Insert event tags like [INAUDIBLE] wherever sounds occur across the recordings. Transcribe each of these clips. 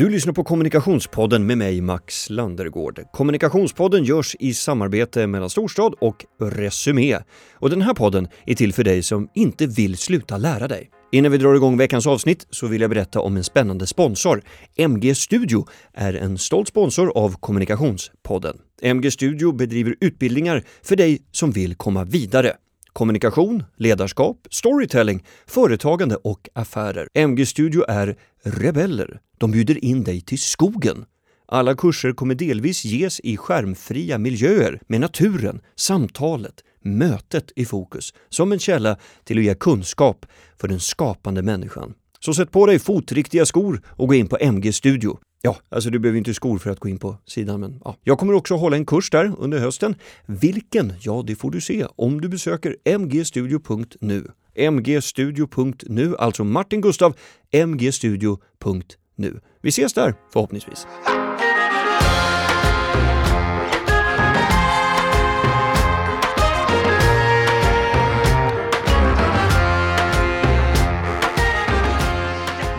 Du lyssnar på Kommunikationspodden med mig Max Landergård. Kommunikationspodden görs i samarbete mellan Storstad och Resumé. Och den här podden är till för dig som inte vill sluta lära dig. Innan vi drar igång veckans avsnitt så vill jag berätta om en spännande sponsor. MG Studio är en stolt sponsor av Kommunikationspodden. MG Studio bedriver utbildningar för dig som vill komma vidare. Kommunikation, ledarskap, storytelling, företagande och affärer. MG Studio är rebeller. De bjuder in dig till skogen. Alla kurser kommer delvis ges i skärmfria miljöer med naturen, samtalet, mötet i fokus som en källa till att ge kunskap för den skapande människan. Så sätt på dig fotriktiga skor och gå in på MG Studio. Ja, alltså du behöver inte skor för att gå in på sidan, men ja. Jag kommer också hålla en kurs där under hösten. Vilken? Ja, det får du se om du besöker mgstudio.nu. mgstudio.nu, alltså Martin Gustav, mgstudio.nu. Vi ses där förhoppningsvis.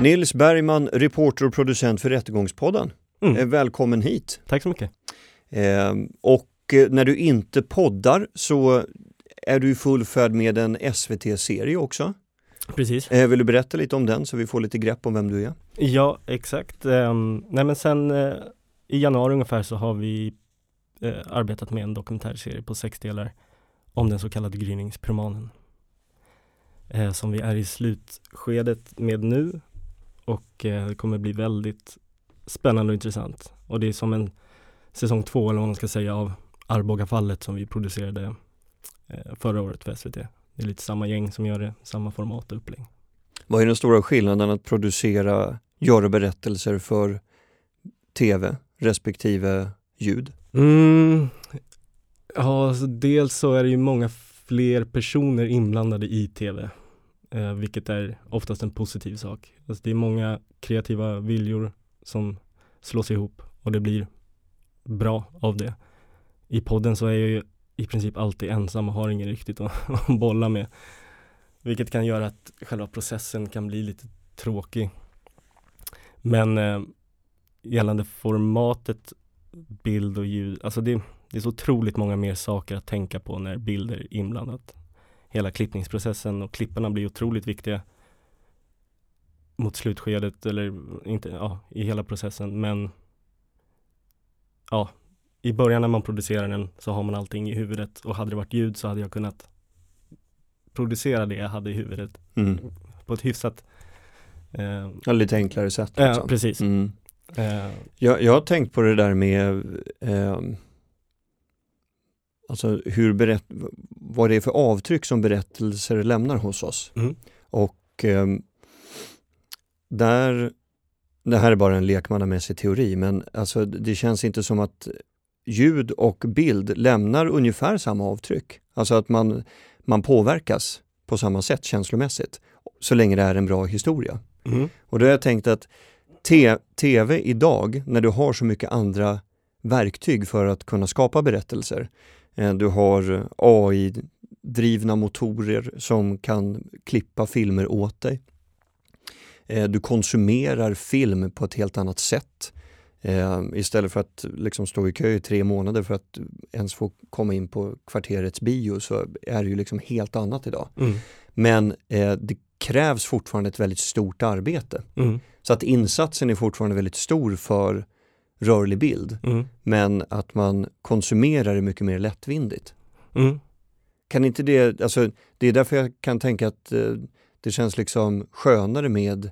Nils Bergman, reporter och producent för Rättegångspodden. Mm. Eh, Välkommen hit. Tack så mycket. Eh, och eh, när du inte poddar så är du i full färd med en SVT-serie också. Precis. Eh, vill du berätta lite om den så vi får lite grepp om vem du är? Ja, exakt. Um, nej men sen uh, i januari ungefär så har vi uh, arbetat med en dokumentärserie på sex delar om den så kallade gryningspromanen. Som vi är i slutskedet med nu och det kommer bli väldigt spännande och intressant. Och det är som en säsong två eller vad man ska säga av Arbogafallet som vi producerade förra året för SVT. Det är lite samma gäng som gör det, samma format och upplägg. Vad är den stora skillnaden att producera, göra berättelser för tv respektive ljud? Mm. Ja, alltså dels så är det ju många fler personer inblandade i tv, eh, vilket är oftast en positiv sak. Alltså det är många kreativa viljor som slås ihop och det blir bra av det. I podden så är jag ju i princip alltid ensam och har ingen riktigt att, [LAUGHS] att bolla med. Vilket kan göra att själva processen kan bli lite tråkig. Men eh, gällande formatet bild och ljud, alltså det, det är så otroligt många mer saker att tänka på när bilder är inblandat. Hela klippningsprocessen och klipparna blir otroligt viktiga mot slutskedet eller inte, ja, i hela processen men ja, i början när man producerar den så har man allting i huvudet och hade det varit ljud så hade jag kunnat producera det jag hade i huvudet mm. på ett hyfsat eh, ja, lite enklare sätt. Ja, liksom. precis. Mm. Eh. Jag, jag har tänkt på det där med eh, alltså hur berätt, vad det är för avtryck som berättelser lämnar hos oss. Mm. Och eh, där, det här är bara en lekmannamässig teori, men alltså det känns inte som att ljud och bild lämnar ungefär samma avtryck. Alltså att man, man påverkas på samma sätt känslomässigt, så länge det är en bra historia. Mm. Och då har jag tänkt att te tv idag, när du har så mycket andra verktyg för att kunna skapa berättelser. Eh, du har AI-drivna motorer som kan klippa filmer åt dig. Eh, du konsumerar film på ett helt annat sätt. Eh, istället för att liksom stå i kö i tre månader för att ens få komma in på kvarterets bio så är det ju liksom helt annat idag. Mm. Men det krävs fortfarande ett väldigt stort arbete. Mm. Så att insatsen är fortfarande väldigt stor för rörlig bild. Mm. Men att man konsumerar det mycket mer lättvindigt. Mm. Kan inte det, alltså det är därför jag kan tänka att eh, det känns liksom skönare med,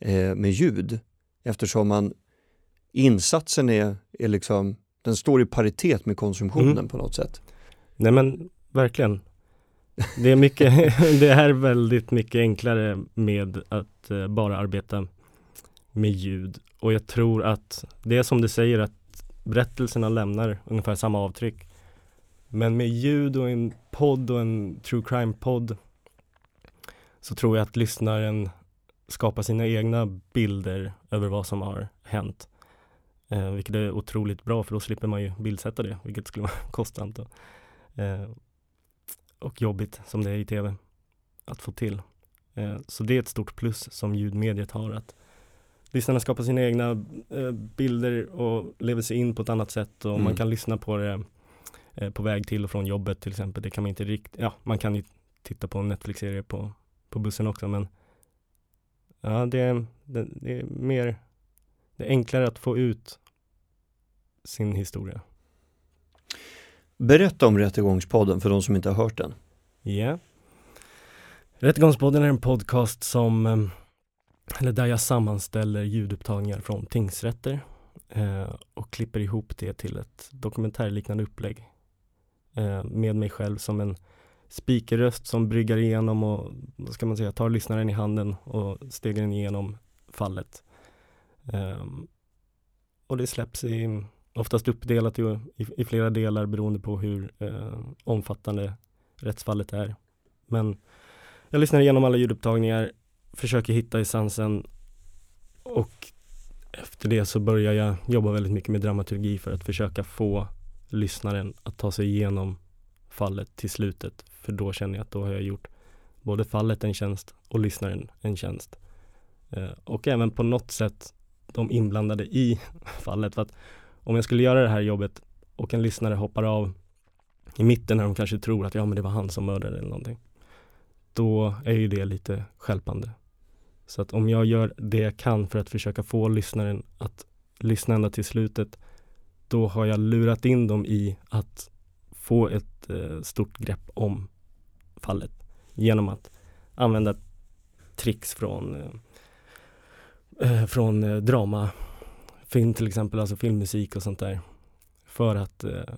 eh, med ljud eftersom man insatsen är, är liksom, den står i paritet med konsumtionen Mm. på något sätt. Nej men verkligen. Det är, mycket, [LAUGHS] det är väldigt mycket enklare med att eh, bara arbeta med ljud och jag tror att det är som du säger att berättelserna lämnar ungefär samma avtryck. Men med ljud och en podd och en true crime podd så tror jag att lyssnaren skapar sina egna bilder över vad som har hänt. Eh, vilket är otroligt bra för då slipper man ju bildsätta det, vilket skulle vara [LAUGHS] kostsamt och, eh, och jobbigt som det är i tv att få till. Eh, så det är ett stort plus som ljudmediet har att lyssnarna skapar sina egna eh, bilder och lever sig in på ett annat sätt och Mm. man kan lyssna på det eh, på väg till och från jobbet till exempel. Det kan man inte riktigt, ja man kan ju titta på en Netflix-serie på, på bussen också men ja det, är- det, det är mer, det är enklare att få ut sin historia. Berätta om Rättegångspodden för de som inte har hört den. Ja. Rättegångspodden är en podcast som, eh, eller där jag sammanställer ljudupptagningar från tingsrätter eh, och klipper ihop det till ett dokumentärliknande upplägg eh, med mig själv som en speakerröst som bryggar igenom och, vad ska man säga, tar lyssnaren i handen och stegar den igenom fallet. Eh, och det släpps i, oftast uppdelat i, i, i flera delar beroende på hur eh, omfattande rättsfallet är. Men jag lyssnar igenom alla ljudupptagningar, försöker hitta essensen och efter det så börjar jag jobba väldigt mycket med dramaturgi för att försöka få lyssnaren att ta sig igenom fallet till slutet. För då känner jag att då har jag gjort både fallet en tjänst och lyssnaren en tjänst. Eh, och även på något sätt de inblandade i [LAUGHS] fallet. För att om jag skulle göra det här jobbet och en lyssnare hoppar av i mitten när de kanske tror att ja men det var han som mördade eller någonting. Då är ju det lite skälpande. Så att om jag gör det jag kan för att försöka få lyssnaren att lyssna ända till slutet då har jag lurat in dem i att få ett eh, stort grepp om fallet genom att använda tricks från eh, eh från eh, drama, film till exempel, alltså filmmusik och sånt där för att eh,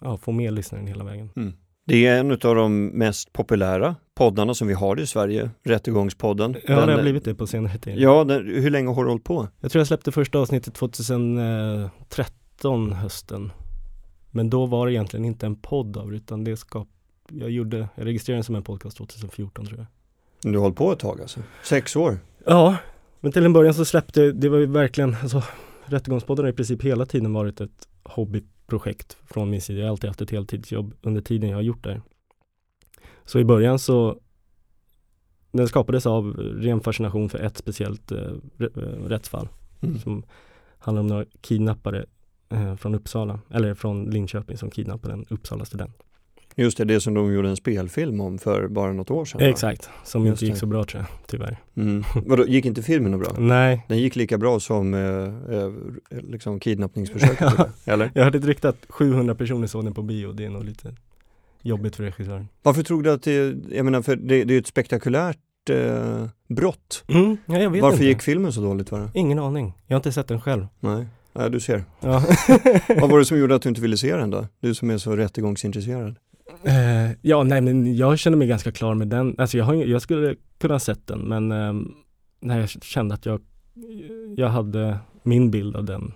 ja, få med lyssnaren hela vägen. Mm. Det är en av de mest populära poddarna som vi har i Sverige, Rättegångspodden. Ja, Den- det har blivit det på senare tid. Ja, den, hur länge har du hållit på? Jag tror jag släppte första avsnittet 2013 hösten. Men då var det egentligen inte en podd av utan det skap jag gjorde, jag registrerade den som en podcast 2014 tror jag. Du har hållit på ett tag alltså? Sex år? Ja, men till en början så släppte, det var ju verkligen, alltså Rättegångspodden har i princip hela tiden varit ett hobbyprojekt från min sida. Jag har alltid haft ett heltidsjobb under tiden jag har gjort det. Så i början så, den skapades av ren fascination för ett speciellt eh, eh, rättsfall Mm. som handlar om några kidnappare eh, från Uppsala, eller från Linköping som kidnappade en Uppsala student. Just det, det som de gjorde en spelfilm om för bara något år sedan. Exakt, som Just inte gick det. så bra tror jag, tyvärr. Mm. Vadå, gick inte filmen bra? Nej, Den gick lika bra som eh, eh, liksom kidnappningsförsöket? [LAUGHS] eller? Jag hörde ett rykte att 700 personer såg den på bio, det är nog lite jobbigt för regissören. Varför tror du att det, jag menar för det, det är ett spektakulärt eh, brott. Mm, ja, jag vet Varför inte. gick filmen så dåligt va? Ingen aning. Jag har inte sett den själv. Nej, ja, du ser. Ja. [LAUGHS] Vad var det som gjorde att du inte ville se den då? Du som är så rättegångsintresserad. Eh, ja, nej men jag känner mig ganska klar med den. Alltså jag, har, jag skulle kunna ha sett den men ehm, nej, jag kände att jag, jag hade min bild av den,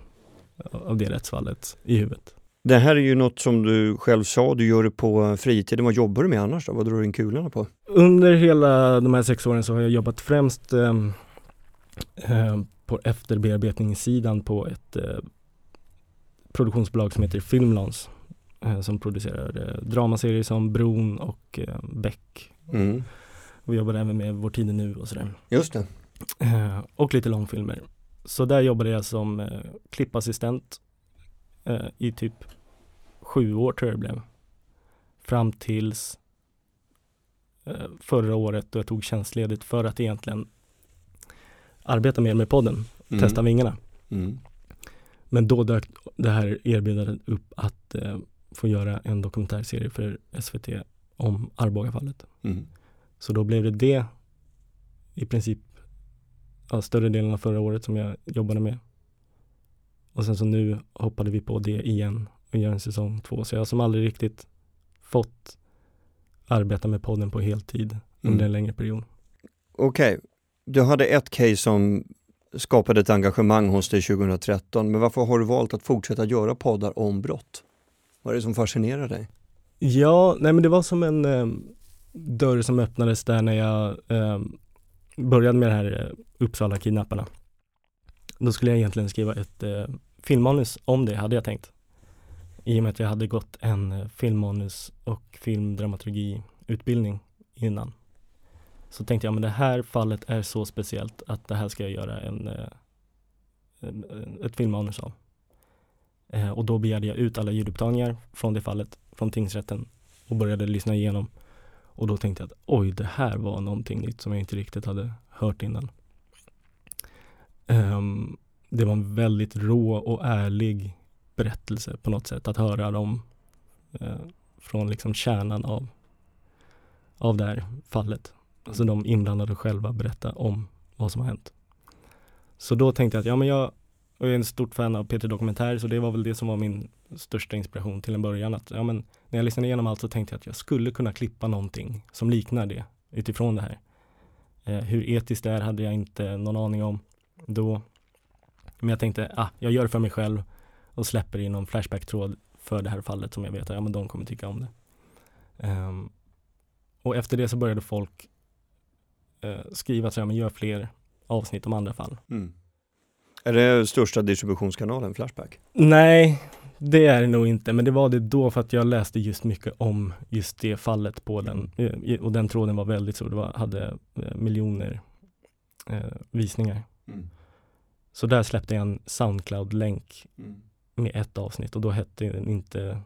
av det rättsfallet i huvudet. Det här är ju något som du själv sa, du gör det på fritiden. Vad jobbar du med annars då? Vad drar du in kulorna på? Under hela de här sex åren så har jag jobbat främst ehm, på efterbearbetningssidan på ett eh, produktionsbolag som heter Filmlans eh, som producerar eh, dramaserier som Bron och eh, Beck. Mm. Vi jobbar även med Vår tid är nu och sådär. Just det. Eh, och lite långfilmer. Så där jobbade jag som eh, klippassistent eh, i typ sju år tror jag det blev. Fram tills eh, förra året då jag tog tjänstledigt för att egentligen arbeta mer med podden, Mm. testa vingarna. Mm. Men då dök det här erbjudandet upp att eh, få göra en dokumentärserie för SVT om Arbogafallet. Mm. Så då blev det det i princip ja, större delen av förra året som jag jobbade med. Och sen så nu hoppade vi på det igen och gör en säsong två. Så jag har som aldrig riktigt fått arbeta med podden på heltid under Mm. en längre period. Okej, du hade ett case som skapade ett engagemang hos dig 2013, men varför har du valt att fortsätta göra poddar om brott? Vad är det som fascinerar dig? Ja, nej men det var som en eh, dörr som öppnades där när jag eh, började med det här eh, Uppsala kidnapparna. Då skulle jag egentligen skriva ett eh, filmmanus om det, hade jag tänkt. I och med att jag hade gått en eh, filmmanus och filmdramaturgiutbildning innan. Så tänkte jag, men det här fallet är så speciellt att det här ska jag göra en, eh, eh, ett filmmanus av. Eh, och då begärde jag ut alla ljudupptagningar från det fallet, från tingsrätten och började lyssna igenom. Och då tänkte jag att oj, det här var någonting nytt som jag inte riktigt hade hört innan. Um, det var en väldigt rå och ärlig berättelse på något sätt att höra dem uh, från liksom kärnan av, av det här fallet. Alltså de inblandade själva berätta om vad som har hänt. Så då tänkte jag att ja men jag, jag är en stort fan av Peter Dokumentär så det var väl det som var min största inspiration till en början. Att, ja, men när jag lyssnade igenom allt så tänkte jag att jag skulle kunna klippa någonting som liknar det utifrån det här. Eh, hur etiskt det är hade jag inte någon aning om då. Men jag tänkte, ah, jag gör det för mig själv och släpper in någon Flashback-tråd för det här fallet som jag vet att ja, men de kommer tycka om det. Um, och efter det så började folk uh, skriva att ja, men gör fler avsnitt om andra fall. Mm. Är det största distributionskanalen Flashback? Nej, det är det nog inte, men det var det då för att jag läste just mycket om just det fallet på den eh, och den tråden var väldigt stor, det var, hade eh, miljoner eh, visningar. Mm. Så där släppte jag en Soundcloud-länk mm. med ett avsnitt och då hette den inte,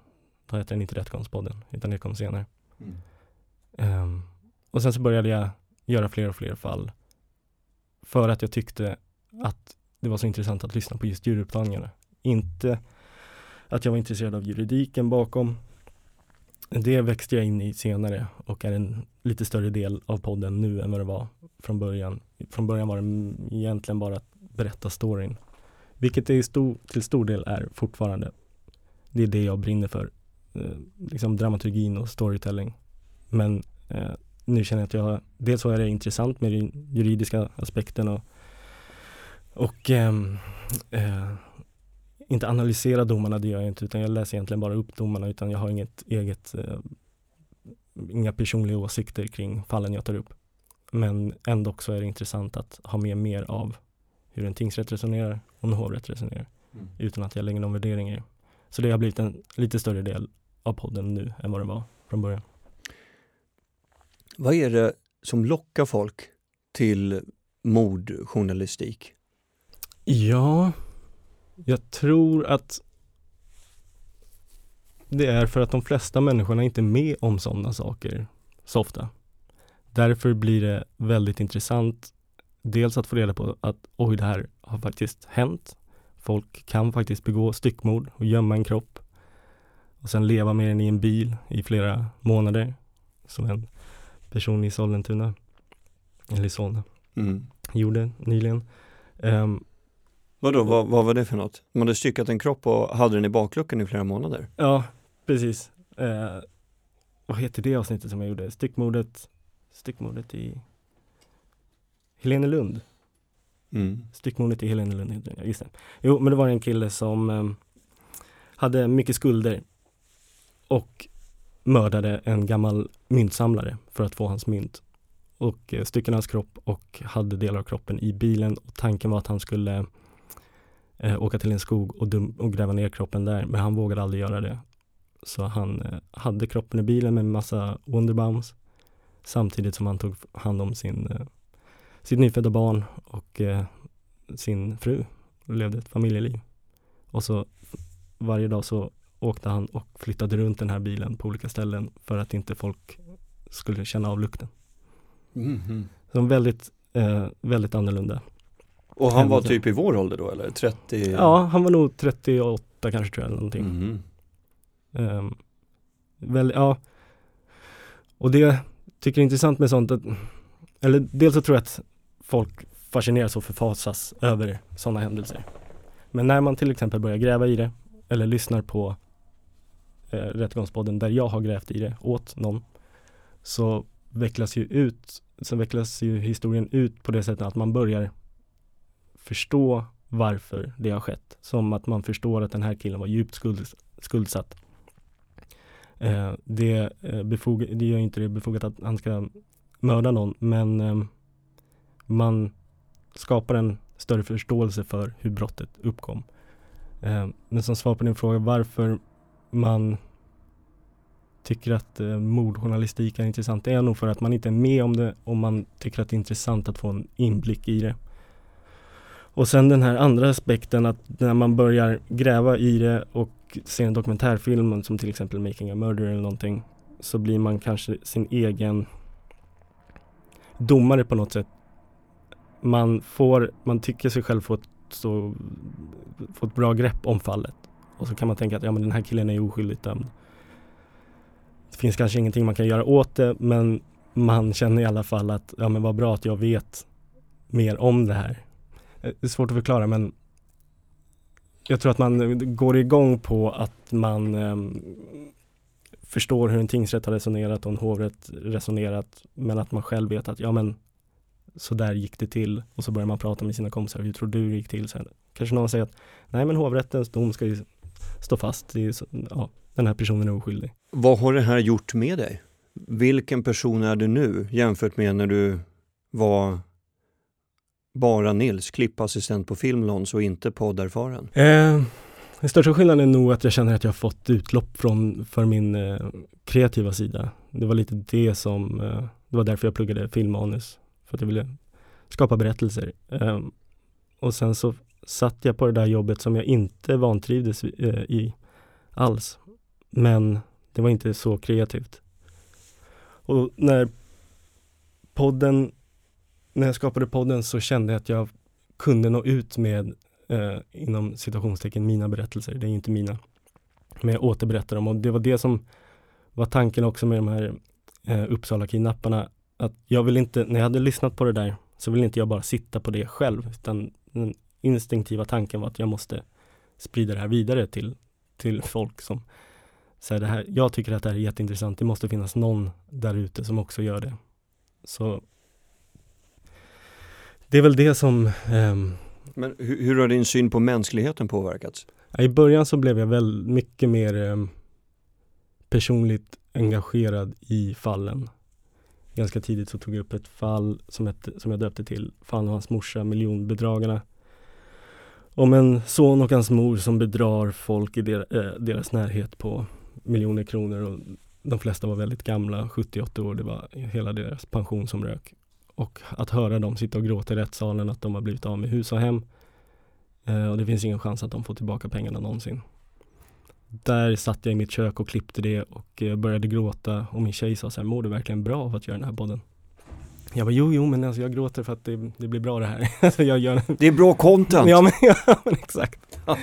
då hette den inte Rättegångspodden, utan det kom senare. Mm. Um, och sen så började jag göra fler och fler fall för att jag tyckte att det var så intressant att lyssna på just djurupptagningarna. Inte att jag var intresserad av juridiken bakom. Det växte jag in i senare och är en lite större del av podden nu än vad det var från början. Från början var det egentligen bara att berätta storyn. Vilket det stor, till stor del är fortfarande. Det är det jag brinner för. Eh, liksom dramaturgin och storytelling. Men eh, nu känner jag att jag, dels så är det intressant med den juridiska aspekten och, och ehm, eh, inte analysera domarna, det gör jag inte, utan jag läser egentligen bara upp domarna, utan jag har inget eget, eh, inga personliga åsikter kring fallen jag tar upp. Men ändå så är det intressant att ha med mer av hur en tingsrätt resonerar och en hovrätt resonerar. Mm. Utan att jag lägger någon värdering i det. Så det har blivit en lite större del av podden nu än vad det var från början. Vad är det som lockar folk till mordjournalistik? Ja, jag tror att det är för att de flesta människorna inte är med om sådana saker så ofta. Därför blir det väldigt intressant dels att få reda på att oj, det här har faktiskt hänt. Folk kan faktiskt begå styckmord och gömma en kropp och sen leva med den i en bil i flera månader som en person i Sollentuna eller i Solna mm. gjorde nyligen. Um, Vadå, vad, vad var det för något? Man hade styckat en kropp och hade den i bakluckan i flera månader? Ja, precis. Uh, vad heter det avsnittet som jag gjorde? Styckmordet, styckmordet i Helenelund. Mm. Styckmordet i Helenelund heter det, just det. Jo, men det var en kille som um, hade mycket skulder och mördade en gammal myntsamlare för att få hans mynt och uh, styckade hans kropp och hade delar av kroppen i bilen och tanken var att han skulle uh, åka till en skog och, dum- och gräva ner kroppen där, men han vågade aldrig göra det. Så han uh, hade kroppen i bilen med en massa Wonderbaums samtidigt som han tog hand om sin sitt nyfödda barn och eh, sin fru och levde ett familjeliv. Och så varje dag så åkte han och flyttade runt den här bilen på olika ställen för att inte folk skulle känna av lukten. Mm -hmm. Så väldigt, eh, väldigt annorlunda. Och han var typ i vår ålder då eller? 30? Ja, han var nog 38 kanske tror jag eller någonting. Mm um, väl, ja. Och det tycker jag är intressant med sånt att, eller dels så tror jag att folk fascineras och förfasas över sådana händelser. Men när man till exempel börjar gräva i det eller lyssnar på eh, Rättegångspodden där jag har grävt i det åt någon så vecklas ju ut, så vecklas ju historien ut på det sättet att man börjar förstå varför det har skett. Som att man förstår att den här killen var djupt skuld, skuldsatt. Eh, det, eh, det gör inte det befogat att han ska mörda någon men eh, man skapar en större förståelse för hur brottet uppkom. Eh, men som svar på din fråga varför man tycker att eh, mordjournalistik är intressant, det är nog för att man inte är med om det och man tycker att det är intressant att få en inblick i det. Och sen den här andra aspekten att när man börjar gräva i det och ser en dokumentärfilm som till exempel Making a Murder eller någonting så blir man kanske sin egen domare på något sätt. Man får, man tycker sig själv få ett, så, få ett bra grepp om fallet. Och så kan man tänka att ja men den här killen är oskyldigt dömd. Det finns kanske ingenting man kan göra åt det men man känner i alla fall att ja men vad bra att jag vet mer om det här. Eh, det är svårt att förklara men jag tror att man går igång på att man um, förstår hur en tingsrätt har resonerat och en hovrätt resonerat men att man själv vet att ja men så där gick det till och så börjar man prata med sina kompisar, hur tror du det gick till sen? Kanske någon säger att nej men hovrättens dom ska ju stå fast, i, ja, den här personen är oskyldig. Vad har det här gjort med dig? Vilken person är du nu jämfört med när du var bara Nils, klippassistent på Filmlons och inte podderfaren? Eh, den största skillnaden är nog att jag känner att jag har fått utlopp från, för min eh, kreativa sida. Det var lite det som, eh, det var därför jag pluggade filmmanus. För att jag ville skapa berättelser. Eh, och sen så satt jag på det där jobbet som jag inte vantrivdes eh, i alls. Men det var inte så kreativt. Och när podden, när jag skapade podden så kände jag att jag kunde nå ut med eh, inom citationstecken mina berättelser. Det är inte mina. Men jag återberättar dem och det var det som var tanken också med de här eh, Uppsala-kidnapparna. Att jag vill inte, när jag hade lyssnat på det där så vill inte jag bara sitta på det själv utan den instinktiva tanken var att jag måste sprida det här vidare till, till folk som så det här, jag tycker att det här är jätteintressant. Det måste finnas någon där ute som också gör det. Så det är väl det som um, Men hur, hur, har din syn på mänskligheten påverkats? I början så blev jag väl mycket mer um, personligt engagerad i fallen. Ganska tidigt så tog jag upp ett fall som, ett, som jag döpte till Fan och hans morsa, miljonbedragarna. Om en son och hans mor som bedrar folk i der, äh, deras närhet på miljoner kronor och de flesta var väldigt gamla, 70-80 år, det var hela deras pension som rök. Och att höra dem sitta och gråta i rättssalen att de har blivit av med hus och hem eh, och det finns ingen chans att de får tillbaka pengarna någonsin. Där satt jag i mitt kök och klippte det och eh, började gråta och min tjej sa så här, mår du verkligen bra av att göra den här podden? Jag bara, jo, jo, men alltså jag gråter för att det, det blir bra det här. [LAUGHS] Alltså, jag gör... Det är bra content! Ja, men, [LAUGHS] ja, men exakt. [LAUGHS]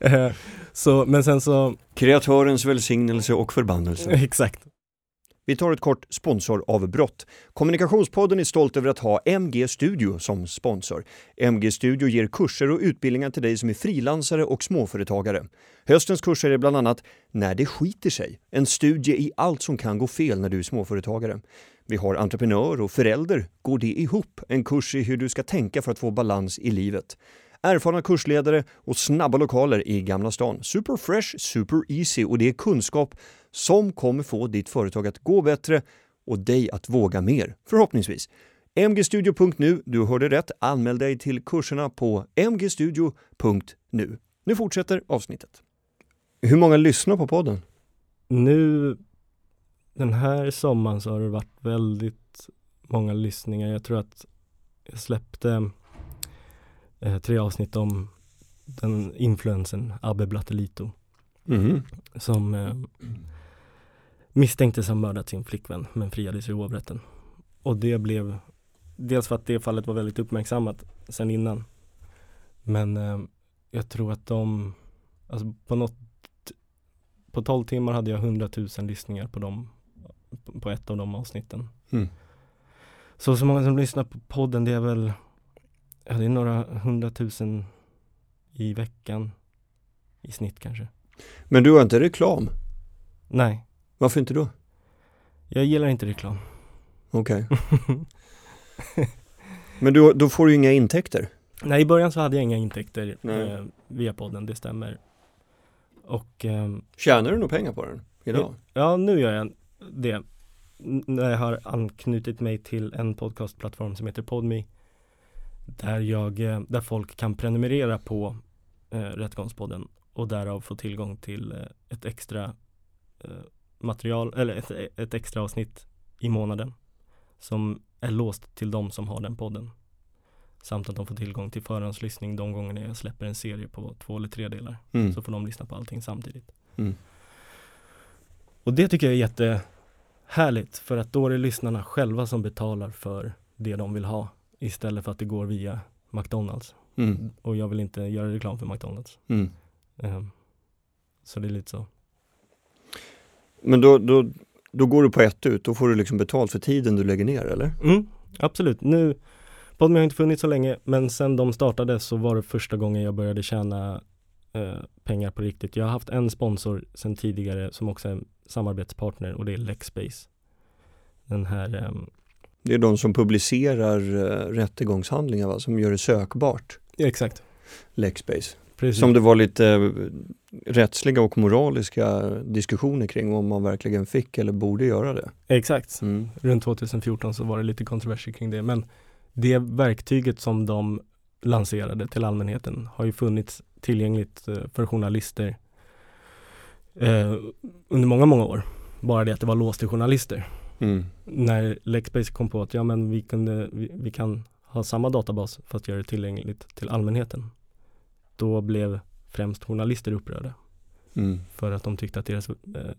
Eh, så, men sen så... Kreatörens välsignelse och förbannelse. Exakt. Vi tar ett kort sponsoravbrott. Kommunikationspodden är stolt över att ha MG Studio som sponsor. MG Studio ger kurser och utbildningar till dig som är frilansare och småföretagare. Höstens kurser är bland annat När det skiter sig, en studie i allt som kan gå fel när du är småföretagare. Vi har entreprenör och förälder, går det ihop? En kurs i hur du ska tänka för att få balans i livet erfarna kursledare och snabba lokaler i Gamla stan. Super fresh, super easy och det är kunskap som kommer få ditt företag att gå bättre och dig att våga mer, förhoppningsvis. mgstudio.nu, du hörde rätt, anmäl dig till kurserna på mgstudio.nu. Nu fortsätter avsnittet. Hur många lyssnar på podden? Nu, den här sommaren så har det varit väldigt många lyssningar. Jag tror att jag släppte eh, tre avsnitt om den influensen Abbe Blattelito. Mm. Som eh, misstänktes ha mördat sin flickvän men friades i hovrätten. Och det blev dels för att det fallet var väldigt uppmärksammat sen innan. Men eh, jag tror att de, alltså på något, på 12 timmar hade jag 100 000 lyssningar på dem, på ett av de avsnitten. Mm. Så så många som lyssnar på podden, det är väl Ja, det är några hundratusen i veckan i snitt kanske. Men du har inte reklam? Nej. Varför inte då? Jag gillar inte reklam. Okej. Okay. [LAUGHS] Men du, då får du inga intäkter? Nej, i början så hade jag inga intäkter eh, via podden, det stämmer. Och eh, Tjänar du några pengar på den idag? Ja, nu gör jag det. När jag har anknutit mig till en podcastplattform som heter Podme där, jag, eh, där folk kan prenumerera på eh, Rättegångspodden och därav få tillgång till eh, ett extra eh, material eller ett, ett extra avsnitt i månaden som är låst till de som har den podden. Samt att de får tillgång till förhandslyssning de gångerna jag släpper en serie på två eller tre delar. Mm. Så får de lyssna på allting samtidigt. Mm. Och det tycker jag är jättehärligt för att då är det lyssnarna själva som betalar för det de vill ha istället för att det går via McDonalds. Mm. Och jag vill inte göra reklam för McDonalds. Ehm, så det är lite så. Men då, då, då går du på ett ut, då får du liksom betalt för tiden du lägger ner eller? Mm, absolut. Nu, Podme har inte funnits så länge, men sen de startade så var det första gången jag började tjäna eh, pengar på riktigt. Jag har haft en sponsor sedan tidigare som också är en samarbetspartner och det är Lexbase. Den här, ehm, Det är de som publicerar uh, rättegångshandlingar va? som gör det sökbart, exakt. Lexbase. Precis. Som det var lite eh, rättsliga och moraliska diskussioner kring om man verkligen fick eller borde göra det. Exakt. Mm. Runt 2014 så var det lite kontroverser kring det, men det verktyget som de lanserade till allmänheten har ju funnits tillgängligt eh, för journalister eh, under många, många år. Bara det att det var låst till journalister. Mm. När Lexbase kom på att ja, men vi, kunde, vi, vi kan ha samma databas fast göra det tillgängligt till allmänheten. Då blev främst journalister upprörda Mm. för att de tyckte att deras eh,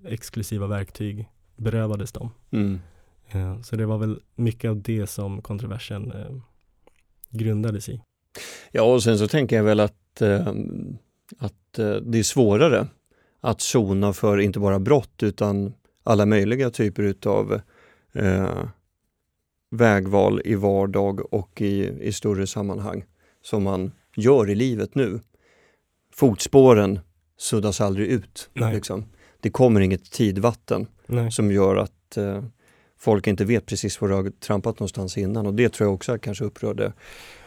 exklusiva verktyg berövades dem. Mm. Eh, Så det var väl mycket av det som kontroversen eh, grundades i. Ja, och sen så tänker jag väl att, att det är svårare att sona för inte bara brott utan alla möjliga typer utav eh, vägval i vardag och i, i större sammanhang som man gör i livet nu. Fotspåren suddas aldrig ut. Liksom. Det kommer inget tidvatten Nej. som gör att eh, folk inte vet precis var du har trampat någonstans innan och det tror jag också kanske upprörde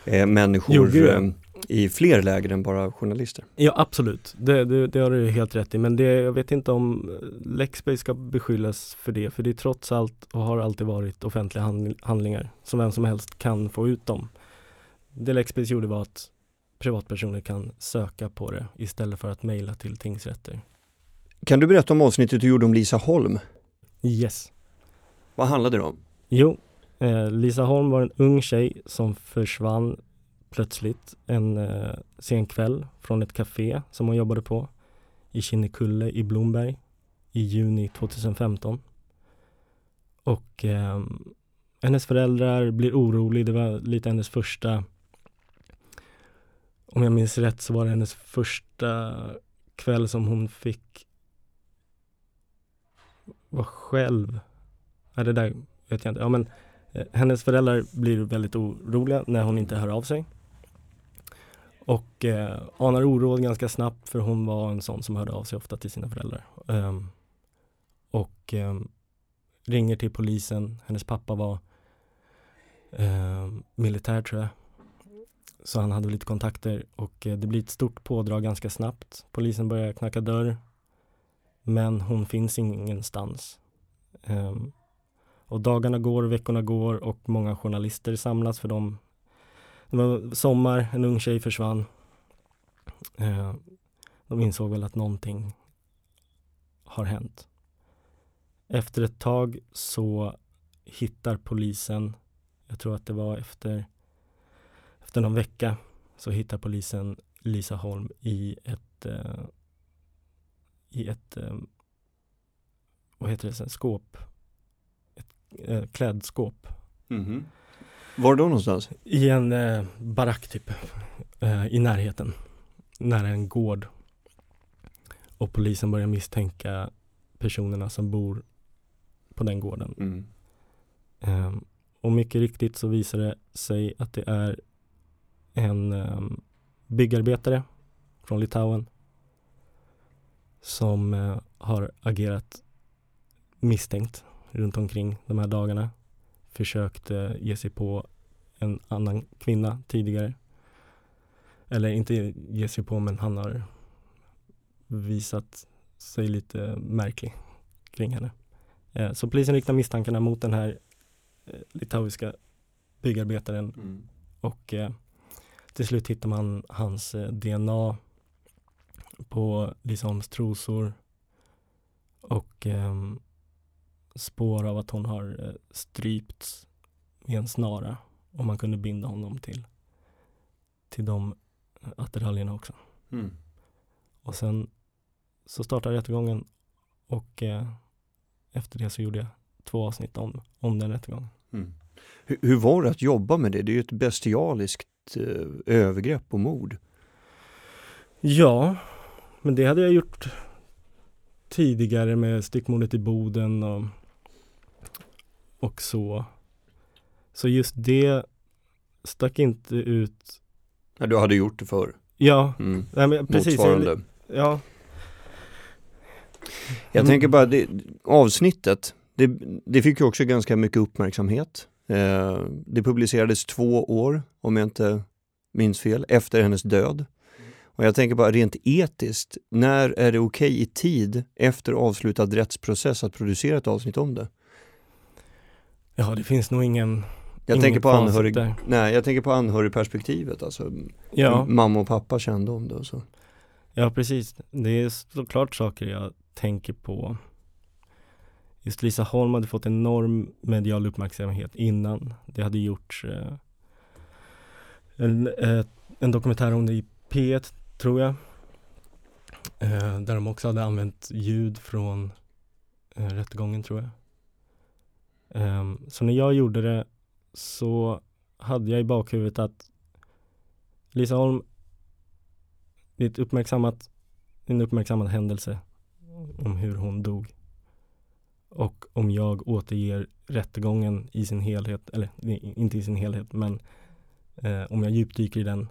eh, människor Jo, eh, i fler läger än bara journalister. Ja absolut, det, det, det har du helt rätt i men det, jag vet inte om eh, Lexbase ska beskyllas för det för det är trots allt och har alltid varit offentliga handl- handlingar som vem som helst kan få ut dem. Det Lexbase gjorde var att privatpersoner kan söka på det istället för att mejla till tingsrätter. Kan du berätta om avsnittet du gjorde om Lisa Holm? Yes. Vad handlade det om? Jo, eh, Lisa Holm var en ung tjej som försvann plötsligt en eh, sen kväll från ett café som hon jobbade på i Kinnekulle i Blomberg i juni 2015. Och eh, hennes föräldrar blir oroliga, det var lite hennes första om jag minns rätt så var det hennes första kväll som hon fick vara själv. Nej, det där vet jag inte. Ja, men eh, hennes föräldrar blir väldigt oroliga när hon inte hör av sig. Och eh, anar oråd ganska snabbt för hon var en sån som hörde av sig ofta till sina föräldrar. Ehm, och ehm, ringer till polisen. Hennes pappa var ehm, militär tror jag. Så han hade lite kontakter och eh, det blir ett stort pådrag ganska snabbt. Polisen börjar knacka dörr. Men hon finns ingenstans. Um, och dagarna går, veckorna går och många journalister samlas för dem. Det var sommar, en ung tjej försvann. Uh, de insåg väl att någonting har hänt. Efter ett tag så hittar polisen, jag tror att det var efter, efter någon vecka, så hittar polisen Lisa Holm i ett, eh, i ett, eh, vad heter det, sen, skåp, ett eh, klädskåp Var då någonstans? i en eh, barack typ eh, i närheten nära en gård och polisen börjar misstänka personerna som bor på den gården. Mm. Ehm, och mycket riktigt så visar det sig att det är en ehm, byggarbetare från Litauen som eh, har agerat misstänkt runt omkring de här dagarna. Försökt eh, ge sig på en annan kvinna tidigare. Eller inte ge sig på men han har visat sig lite märklig kring henne. Eh, Så polisen riktar misstankarna mot den här litauiska byggarbetaren Mm. och till slut hittar man hans eh, DNA på Lisa Holms trosor och ehm, spår av att hon har eh, strypts med en snara och man kunde binda honom till till de attiraljerna också. Mm. Och sen så startade rättegången och eh, efter det så gjorde jag två avsnitt om, om den rättegången. Mm. Hur, hur var det att jobba med det? Det är ju ett bestialiskt eh, övergrepp och mord. Ja, men det hade jag gjort tidigare med styckmordet i Boden och, och så. Så just det stack inte ut. Ja, du hade gjort det förr. Ja, Mm. nej, men precis. Motsvarande. Ja, Jag Mm. tänker bara, det, avsnittet, det, det fick ju också ganska mycket uppmärksamhet. Eh, det publicerades två år, om jag inte minns fel, efter hennes död. Och jag tänker bara rent etiskt, när är det okej i tid efter avslutad rättsprocess att producera ett avsnitt om det? ja, det finns nog ingen Jag tänker på anhörig, där. nej, jag tänker på anhörigperspektivet, alltså Ja, mamma och pappa kände om det och så. ja, precis. Det är såklart saker jag tänker på. Just Lisa Holm hade fått enorm medial uppmärksamhet innan. Det hade gjorts eh, en, eh, en dokumentär om det i P1, tror jag. Eh, där de också hade använt ljud från eh, rättegången, tror jag. Ehm, så när jag gjorde det så hade jag i bakhuvudet att Lisa Holm, det är ett uppmärksammat, en uppmärksammad händelse om hur hon dog. Och om jag återger rättegången i sin helhet, eller inte i sin helhet, men eh, om jag djupdyker i den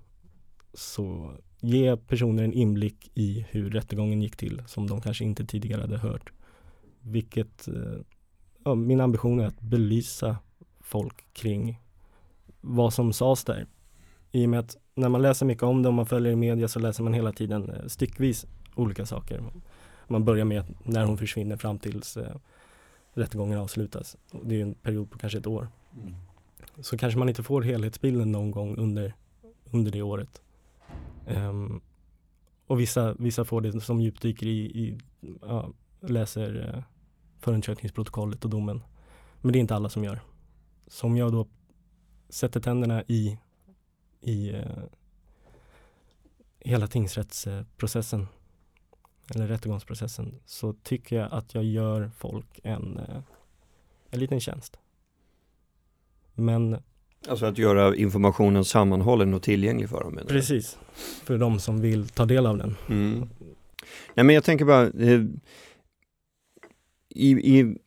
så ger personer en inblick i hur rättegången gick till som de kanske inte tidigare hade hört. Vilket, eh, ja, min ambition är att belysa folk kring vad som sades där. I och med att när man läser mycket om det och man följer i media så läser man hela tiden eh, styckvis olika saker. Man börjar med när hon försvinner fram tills eh, rättegången avslutas. Det är en period på kanske ett år. Så kanske man inte får helhetsbilden någon gång under, under det året. Ehm, och vissa, vissa får det som djupdyker i, i ja, läser uh, förundersökningsprotokollet och domen. Men det är inte alla som gör. Så om jag då sätter tänderna i, i eh, hela tingsrättsprocessen eller rättegångsprocessen så tycker jag att jag gör folk en, eh, en liten tjänst. Men Alltså att göra informationen sammanhållen och tillgänglig för dem. precis, för de som vill ta del av den. Mm. Nej men jag tänker bara, eh, i, i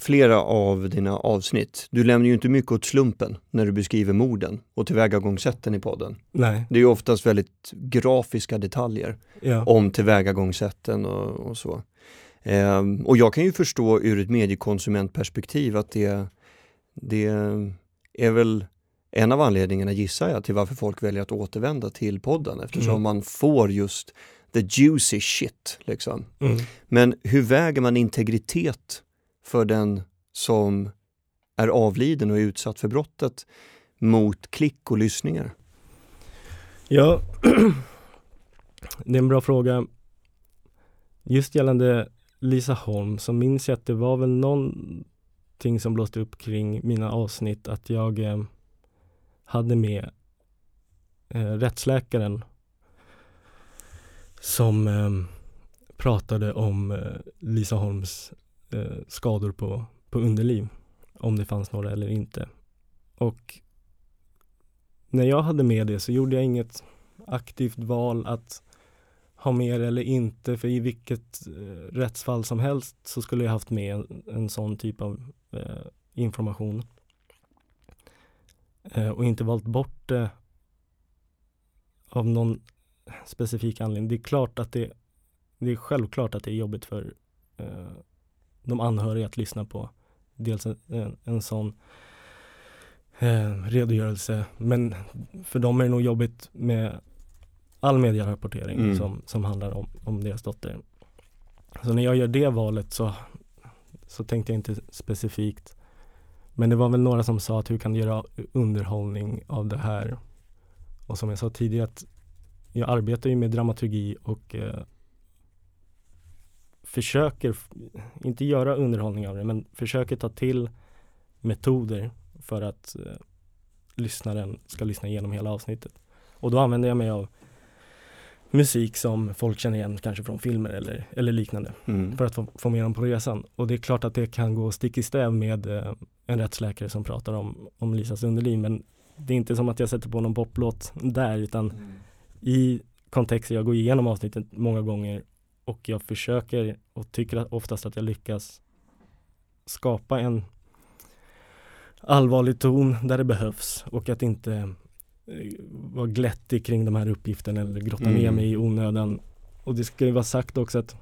flera av dina avsnitt, du lämnar ju inte mycket åt slumpen när du beskriver morden och tillvägagångssätten i podden. Nej, Det är ju oftast väldigt grafiska detaljer ja, om tillvägagångssätten och, och så. Ehm, och jag kan ju förstå ur ett mediekonsumentperspektiv att det, det är väl en av anledningarna gissar jag till varför folk väljer att återvända till podden eftersom Mm. man får just the juicy shit. Liksom. mm. Men hur väger man integritet för den som är avliden och är utsatt för brottet mot klick och lyssningar? ja. [CLEARS THROAT] det är en bra fråga. Just gällande Lisa Holm så minns jag att det var väl någonting som blåste upp kring mina avsnitt att jag eh, hade med eh, rättsläkaren som eh, pratade om eh, Lisa Holms Eh, skador på, på underliv, om det fanns några eller inte. Och när jag hade med det så gjorde jag inget aktivt val att ha med det eller inte, för i vilket eh, rättsfall som helst så skulle jag haft med en, en sån typ av eh, information. Eh, och inte valt bort det av någon specifik anledning. Det är klart att det, det är självklart att det är jobbigt för eh, de anhöriga att lyssna på dels en, en, en sån eh, redogörelse. Men för dem är det nog jobbigt med all medierapportering Mm. som, som handlar om, om deras dotter. Så när jag gör det valet så, så tänkte jag inte specifikt. Men det var väl några som sa att hur kan du göra underhållning av det här? Och som jag sa tidigare att jag arbetar ju med dramaturgi och eh, försöker, inte göra underhållning av det, men försöker ta till metoder för att eh, lyssnaren ska lyssna igenom hela avsnittet. Och då använder jag mig av musik som folk känner igen kanske från filmer eller, eller liknande Mm. för att få, få med dem på resan. Och det är klart att det kan gå stick i stäv med eh, en rättsläkare som pratar om, om Lisas underliv men det är inte som att jag sätter på någon poplåt där utan i kontexten, jag går igenom avsnittet många gånger och jag försöker och tycker oftast att jag lyckas skapa en allvarlig ton där det behövs och att inte eh, vara glättig kring de här uppgifterna eller grotta ner Mm. mig i onödan. Och det ska ju vara sagt också att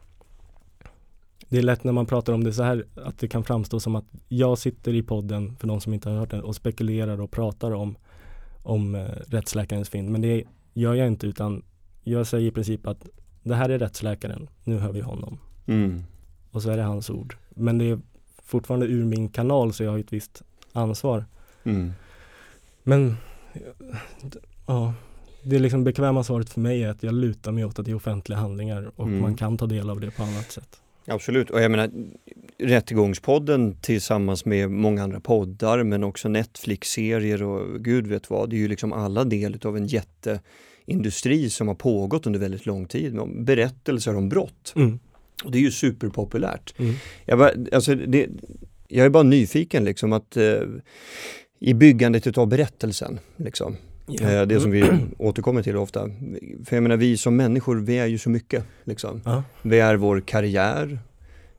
det är lätt när man pratar om det så här att det kan framstå som att jag sitter i podden, för de som inte har hört den, och spekulerar och pratar om, om eh, rättsläkarens fynd. Men det gör jag inte utan jag säger i princip att det här är rättsläkaren, nu hör vi honom. Mm. Och så är det hans ord. Men det är fortfarande ur min kanal så jag har ett visst ansvar. Mm. Men ja, det är liksom bekväma svaret för mig är att jag lutar mig åt att det är offentliga handlingar och Mm. man kan ta del av det på annat sätt. Absolut, och jag menar Rättegångspodden tillsammans med många andra poddar men också Netflix-serier och gud vet vad. Det är ju liksom alla del av en jätteindustri som har pågått under väldigt lång tid. Berättelser om brott. Mm. Och det är ju superpopulärt. Mm. Jag, bara, alltså det, jag är bara nyfiken liksom att eh, i byggandet av berättelsen, liksom, eh, det som vi [CLEARS THROAT] återkommer till ofta. För jag menar vi som människor, vi är ju så mycket. Liksom. Ja. Vi är vår karriär,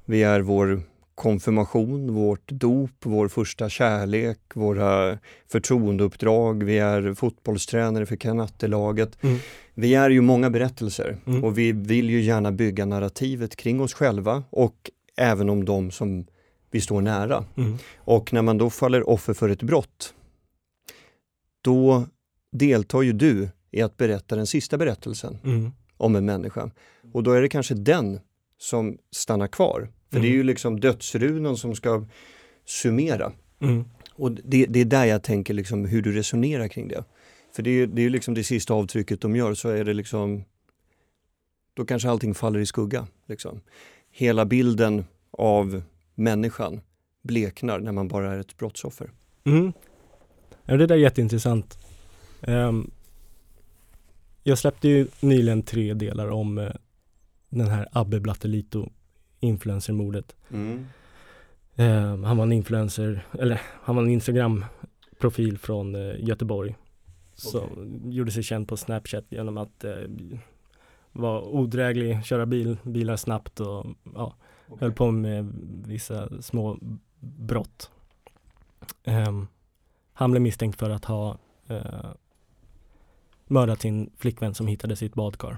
vi är vår konfirmation, vårt dop, vår första kärlek, våra förtroendeuppdrag, vi är fotbollstränare för kanattelaget. Mm. Vi är ju många berättelser Mm. och vi vill ju gärna bygga narrativet kring oss själva och även om de som vi står nära. Mm. Och när man då faller offer för ett brott, då deltar ju du i att berätta den sista berättelsen Mm. om en människa. Och då är det kanske den som stannar kvar. För det är Mm. ju liksom dödsrunan som ska summera. Mm. Och det, det är där jag tänker liksom hur du resonerar kring det. För det är ju det är liksom det sista avtrycket de gör så är det liksom då kanske allting faller i skugga. Liksom. Hela bilden av människan bleknar när man bara är ett brottsoffer. Mm. Ja, det där är jätteintressant. Ehm, jag släppte ju nyligen tre delar om eh, den här Abbe Blattelito influencermordet. Ehm, han var en influencer, eller han var en Instagram-profil från eh, Göteborg. Som gjorde sig känd på Snapchat genom att eh, vara odräglig, köra bil, bilar snabbt och ja, höll på med vissa små brott. Ehm, han blev misstänkt för att ha eh, mördat sin flickvän som hittades i ett badkar.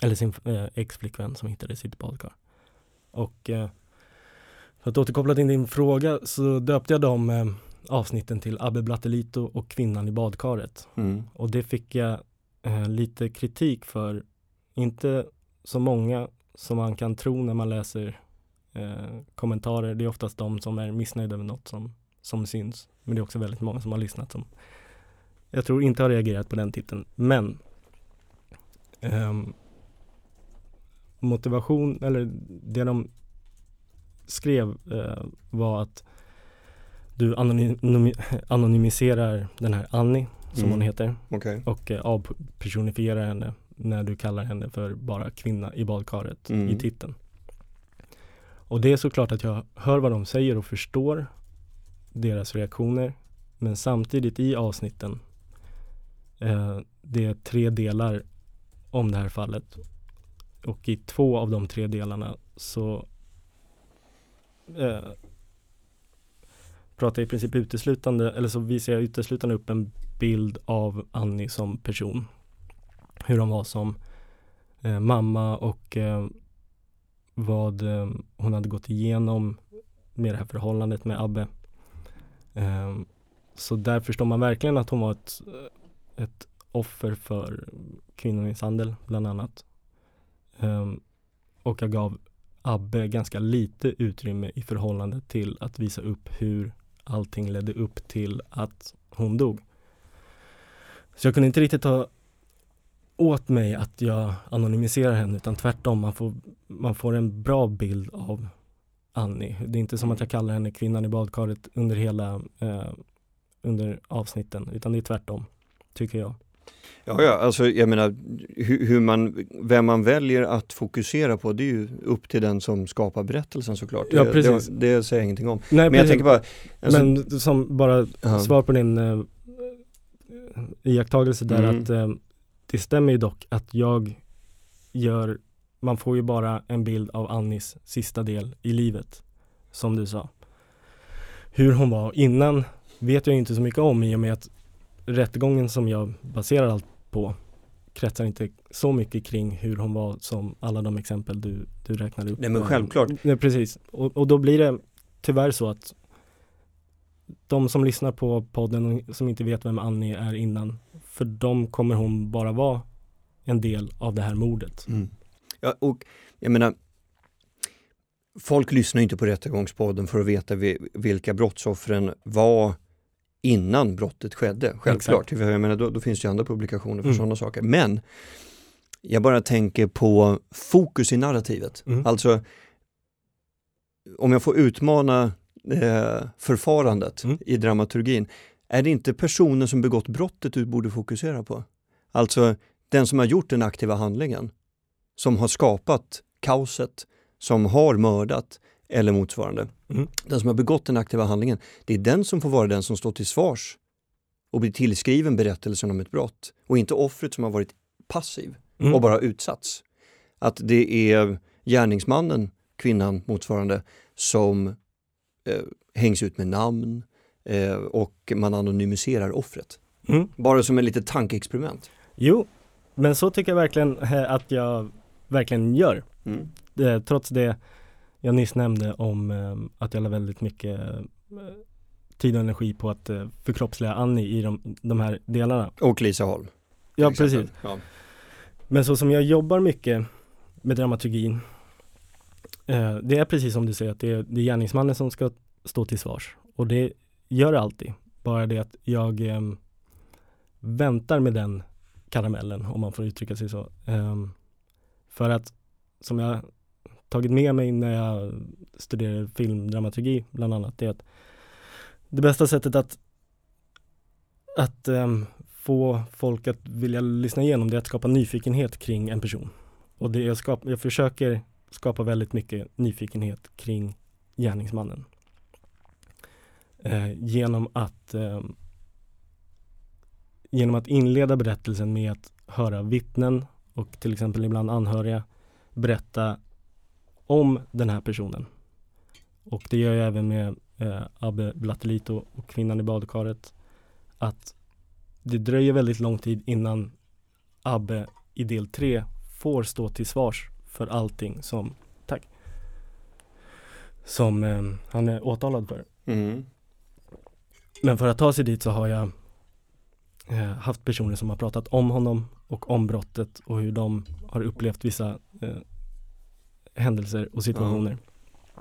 Eller sin eh, ex-flickvän som hittades i ett badkar. Och eh, för att återkoppla till din fråga så döpte jag de eh, avsnitten till Abbe Blattelito och Kvinnan i badkaret. Mm. Och det fick jag eh, lite kritik för. Inte så många som man kan tro när man läser eh, kommentarer. Det är oftast de som är missnöjda med något som, som syns. Men det är också väldigt många som har lyssnat som jag tror inte har reagerat på den titeln. Men ehm, motivation, eller det de skrev eh, var att du anonym- anonymiserar den här Annie, som Mm. hon heter, Okej. och eh, avpersonierar henne när du kallar henne för bara kvinna i badkaret Mm. i titeln. Och det är såklart att jag hör vad de säger och förstår deras reaktioner. Men samtidigt i avsnitten, eh, det är tre delar om det här fallet. Och i två av de tre delarna så eh, pratar jag i princip uteslutande, eller så visar jag uteslutande upp en bild av Annie som person. Hur hon var som eh, mamma och eh, vad eh, hon hade gått igenom med det här förhållandet med Abbe. Eh, så där förstår man verkligen att hon var ett, eh, ett offer för kvinnomisshandel bland annat. Eh, och jag gav Abbe ganska lite utrymme i förhållande till att visa upp hur allting ledde upp till att hon dog. Så jag kunde inte riktigt ta åt mig att jag anonymiserar henne utan tvärtom, man får, man får en bra bild av Annie. Det är inte som att jag kallar henne kvinnan i badkaret under hela eh, under avsnitten utan det är tvärtom, tycker jag. Ja, ja, alltså jag menar hur, hur, man, vem man väljer att fokusera på det är ju upp till den som skapar berättelsen såklart. Ja, precis. Det, det säger jag ingenting om. Nej, Men jag tänker bara... Alltså, Men som bara ja. svar på din uh, iakttagelse där Mm. att uh, det stämmer ju dock att jag gör, man får ju bara en bild av Annis sista del i livet, som du sa. Hur hon var innan vet jag inte så mycket om i och med att rättegången som jag baserar allt på kretsar inte så mycket kring hur hon var som alla de exempel du, du räknade upp. Nej, men självklart. Nej, precis. Och, och då blir det tyvärr så att de som lyssnar på podden och som inte vet vem Annie är innan, för dem kommer hon bara vara en del av det här mordet. Mm. Ja, och jag menar, folk lyssnar inte på Rättegångspodden för att veta vi- vilka brottsoffren var innan brottet skedde. Självklart, för jag menar, då, då finns det ju andra publikationer för Mm. sådana saker. Men jag bara tänker på fokus i narrativet. Mm. Alltså, om jag får utmana eh, förfarandet Mm. i dramaturgin, är det inte personen som begått brottet du borde fokusera på? Alltså den som har gjort den aktiva handlingen, som har skapat kaoset, som har mördat eller motsvarande. Mm. Den som har begått den aktiva handlingen, det är den som får vara den som står till svars och blir tillskriven berättelsen om ett brott och inte offret som har varit passiv Mm. och bara utsatts. Att det är gärningsmannen, kvinnan motsvarande, som eh, hängs ut med namn eh, och man anonymiserar offret. Mm. Bara som ett litet tankeexperiment. Jo, men så tycker jag verkligen eh, att jag verkligen gör. Mm. Eh, trots det jag nyss nämnde om eh, att jag la väldigt mycket eh, tid och energi på att eh, förkroppsliga Annie i de, de här delarna. Och Lisa Holm. Ja, exempel. precis. Ja. Men så som jag jobbar mycket med dramaturgin eh, Det är precis som du säger att det är, det är gärningsmannen som ska stå till svars Och det gör det alltid Bara det att jag eh, väntar med den karamellen om man får uttrycka sig så eh, För att som jag tagit med mig när jag studerade filmdramaturgi bland annat det är att det bästa sättet att att um, få folk att vilja lyssna igenom det är att skapa nyfikenhet kring en person. Och det jag, skap, jag försöker skapa väldigt mycket nyfikenhet kring gärningsmannen. Eh, genom att eh, genom att inleda berättelsen med att höra vittnen och till exempel ibland anhöriga berätta om den här personen. Och det gör jag även med eh, Abbe Blattelito och kvinnan i badkaret. Att det dröjer väldigt lång tid innan Abbe i del 3 får stå till svars för allting som, tack, som eh, han är åtalad för. Mm. Men för att ta sig dit så har jag eh, haft personer som har pratat om honom och om brottet och hur de har upplevt vissa eh, händelser och situationer.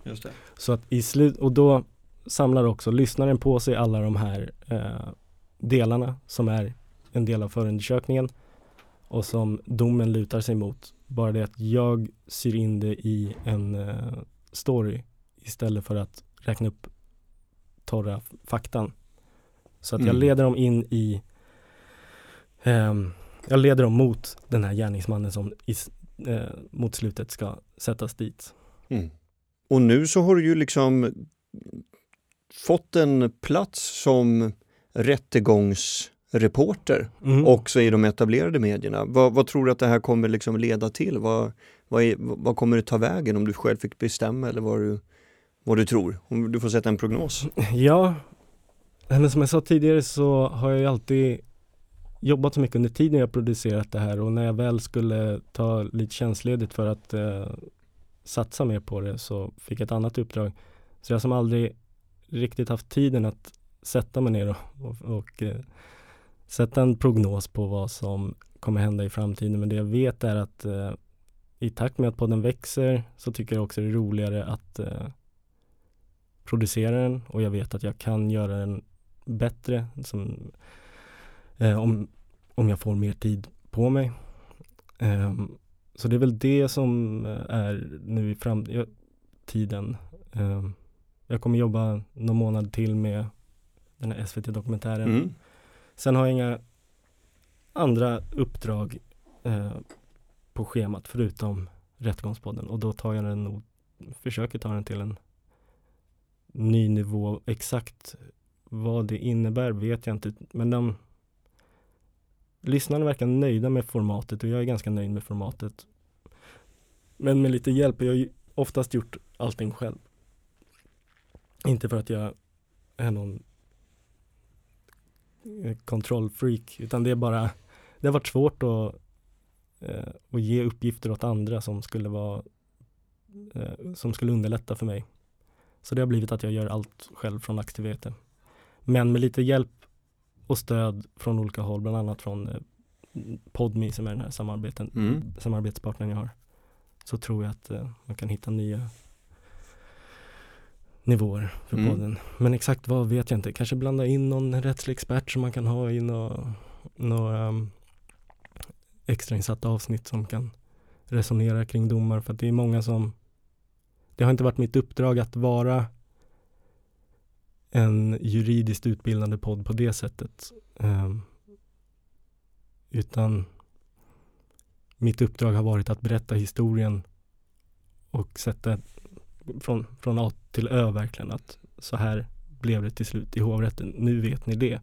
Just det. Så att i slut, och då samlar också lyssnaren på sig alla de här eh, delarna som är en del av förundersökningen och som domen lutar sig mot. Bara det att jag syr in det i en eh, story istället för att räkna upp torra faktan. Så att jag Mm. leder dem in i ehm, jag leder dem mot den här gärningsmannen som i, eh, mot slutet ska sättas dit. Mm. Och nu så har du ju liksom fått en plats som rättegångsreporter Mm. också i de etablerade medierna. Vad, vad tror du att det här kommer liksom leda till? Vad, vad, är, vad kommer det ta vägen om du själv fick bestämma eller vad du, vad du tror? Om du får sätta en prognos. [LAUGHS] Ja, men som jag sa tidigare så har jag ju alltid jobbat så mycket under tiden jag producerat det här och när jag väl skulle ta lite tjänstledigt för att eh, satsa mer på det så fick jag ett annat uppdrag. Så jag som aldrig riktigt haft tiden att sätta mig ner och, och, och eh, sätta en prognos på vad som kommer hända i framtiden. Men det jag vet är att eh, i takt med att podden växer så tycker jag också det är roligare att eh, producera den och jag vet att jag kan göra den bättre som, eh, om, om jag får mer tid på mig. Ehm, så det är väl det som eh, är nu i framtiden. Ehm, jag kommer jobba någon månad till med den här SVT-dokumentären. Mm. Sen har jag inga andra uppdrag eh, på schemat förutom Rättegångspodden och då tar jag den nog, försöker ta den till en ny nivå. Exakt vad det innebär vet jag inte, men de lyssnarna verkar nöjda med formatet och jag är ganska nöjd med formatet. Men med lite hjälp, jag har ju oftast gjort allting själv. Inte för att jag är någon eh, kontrollfreak, utan det är bara, det har varit svårt att, eh, att ge uppgifter åt andra som skulle vara, eh, som skulle underlätta för mig. Så det har blivit att jag gör allt själv från ax till vete. Men med lite hjälp och stöd från olika håll, bland annat från eh, Podme som är den här samarbeten, Mm. samarbetspartnern jag har. Så tror jag att eh, man kan hitta nya nivåer för Mm. podden. Men exakt vad vet jag inte. Kanske blanda in någon rättslig expert som man kan ha i några, några um, extrainsatta avsnitt som kan resonera kring domar. För att det är många som Det har inte varit mitt uppdrag att vara en juridiskt utbildande podd på det sättet. Um, utan mitt uppdrag har varit att berätta historien och sätta från, från A till Ö verkligen att så här blev det till slut i hovrätten. Nu vet ni det.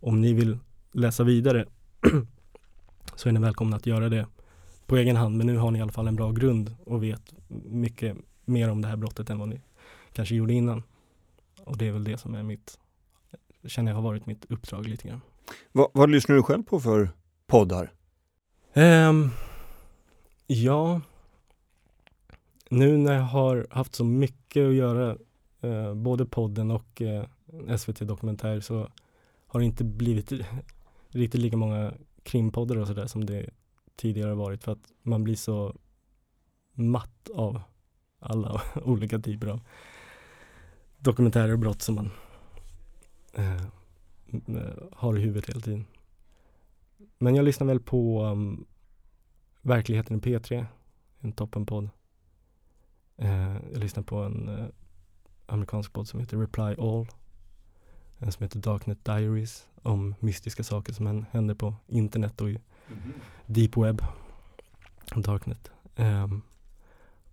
Om ni vill läsa vidare [CLEARS THROAT] så är ni välkomna att göra det på egen hand. Men nu har ni i alla fall en bra grund och vet mycket mer om det här brottet än vad ni kanske gjorde innan. Och det är väl det som är mitt, känner jag har varit mitt uppdrag lite grann. Vad, vad lyssnar du själv på för poddar? Ehm, ja, nu när jag har haft så mycket att göra, eh, både podden och eh, SVT Dokumentär, så har det inte blivit [LAUGHS] riktigt lika många krimpoddar och sådär som det tidigare varit för att man blir så matt av alla [LAUGHS] olika typer av dokumentärer och brott som man eh, m- har i huvudet hela tiden. Men jag lyssnar väl på um, Verkligheten i P3, en toppenpodd. Eh, jag lyssnar på en eh, amerikansk podd som heter Reply All. En som heter Darknet Diaries om mystiska saker som hän- händer på internet och i deep web. Darknet. Ehm,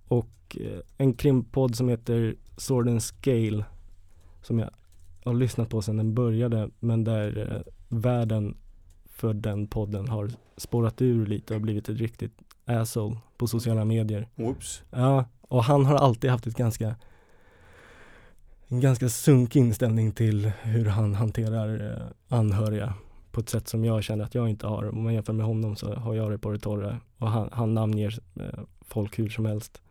och eh, en krimpodd som heter Sword and Scale som jag har lyssnat på sedan den började men där eh, världen för den podden har spårat ur lite och blivit ett riktigt asshole på sociala medier. Oops. Ja, och han har alltid haft ett ganska en ganska sunkig inställning till hur han hanterar eh, anhöriga på ett sätt som jag känner att jag inte har. Om man jämför med honom så har jag det på det torra och han, han namnger eh, folk hur som helst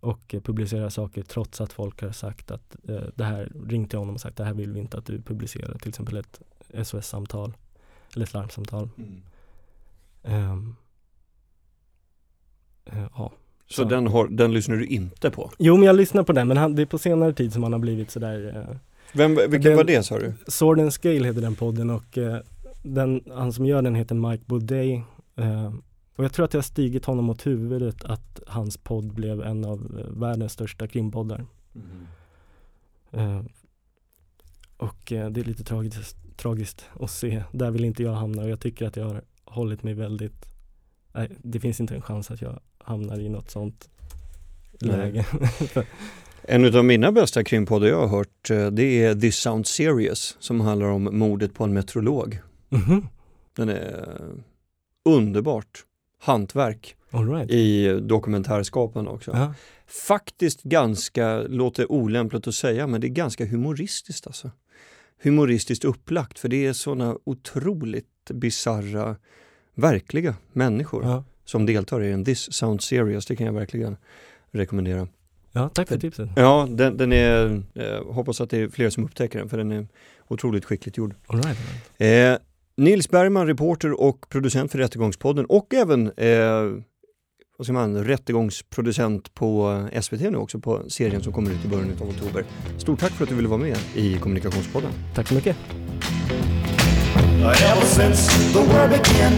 och publicerar saker trots att folk har sagt att eh, det här, ringt till honom och sagt det här vill vi inte att du publicerar, till exempel ett SOS-samtal eller ett larmsamtal. Ehm, eh, ja. Så Så- den, har, den lyssnar du inte på? Jo men jag lyssnar på den men han, det är på senare tid som han har blivit sådär eh, Vem, vilken Den- var det sa du? Sword and Scale heter den podden och eh, den, han som gör den heter Mike Baudet eh, och jag tror att det har stigit honom åt huvudet att hans podd blev en av eh, världens största krimpoddar. Eh, och eh, det är lite tragiskt, tragiskt att se. Där vill inte jag hamna och jag tycker att jag har hållit mig väldigt Nej, det finns inte en chans att jag hamnar i något sånt läge. [LAUGHS] En av mina bästa krimpoddar jag har hört det är This Sounds Serious som handlar om mordet på en meteorolog. Mhm. Den är underbart hantverk right. i dokumentärskapen också. Ja. Faktiskt ganska, låter olämpligt att säga, men det är ganska humoristiskt alltså. Humoristiskt upplagt för det är sådana otroligt bizarra, verkliga människor Ja. som deltar i en This Sounds Serious. Det kan jag verkligen rekommendera. ja, tack för tipset. Ja, den, den är, eh, hoppas att det är fler som upptäcker den för den är otroligt skickligt gjord. All right. all right. Eh, Nils Bergman, reporter och producent för Rättegångspodden och även eh, vad säger man, rättegångsproducent på SVT nu också på serien som kommer ut i början av oktober. Stort tack för att du ville vara med i Kommunikationspodden. Tack så mycket. Ever since the world began,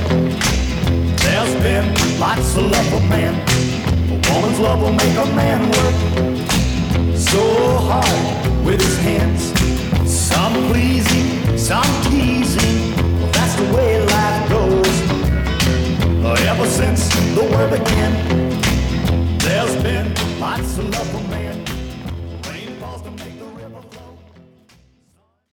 there's been lots of love for man. A woman's love will make a man work so hard with his hands. Some pleasing, some teasing. the way life goes. Ever since the world began, there's been lots of love for man.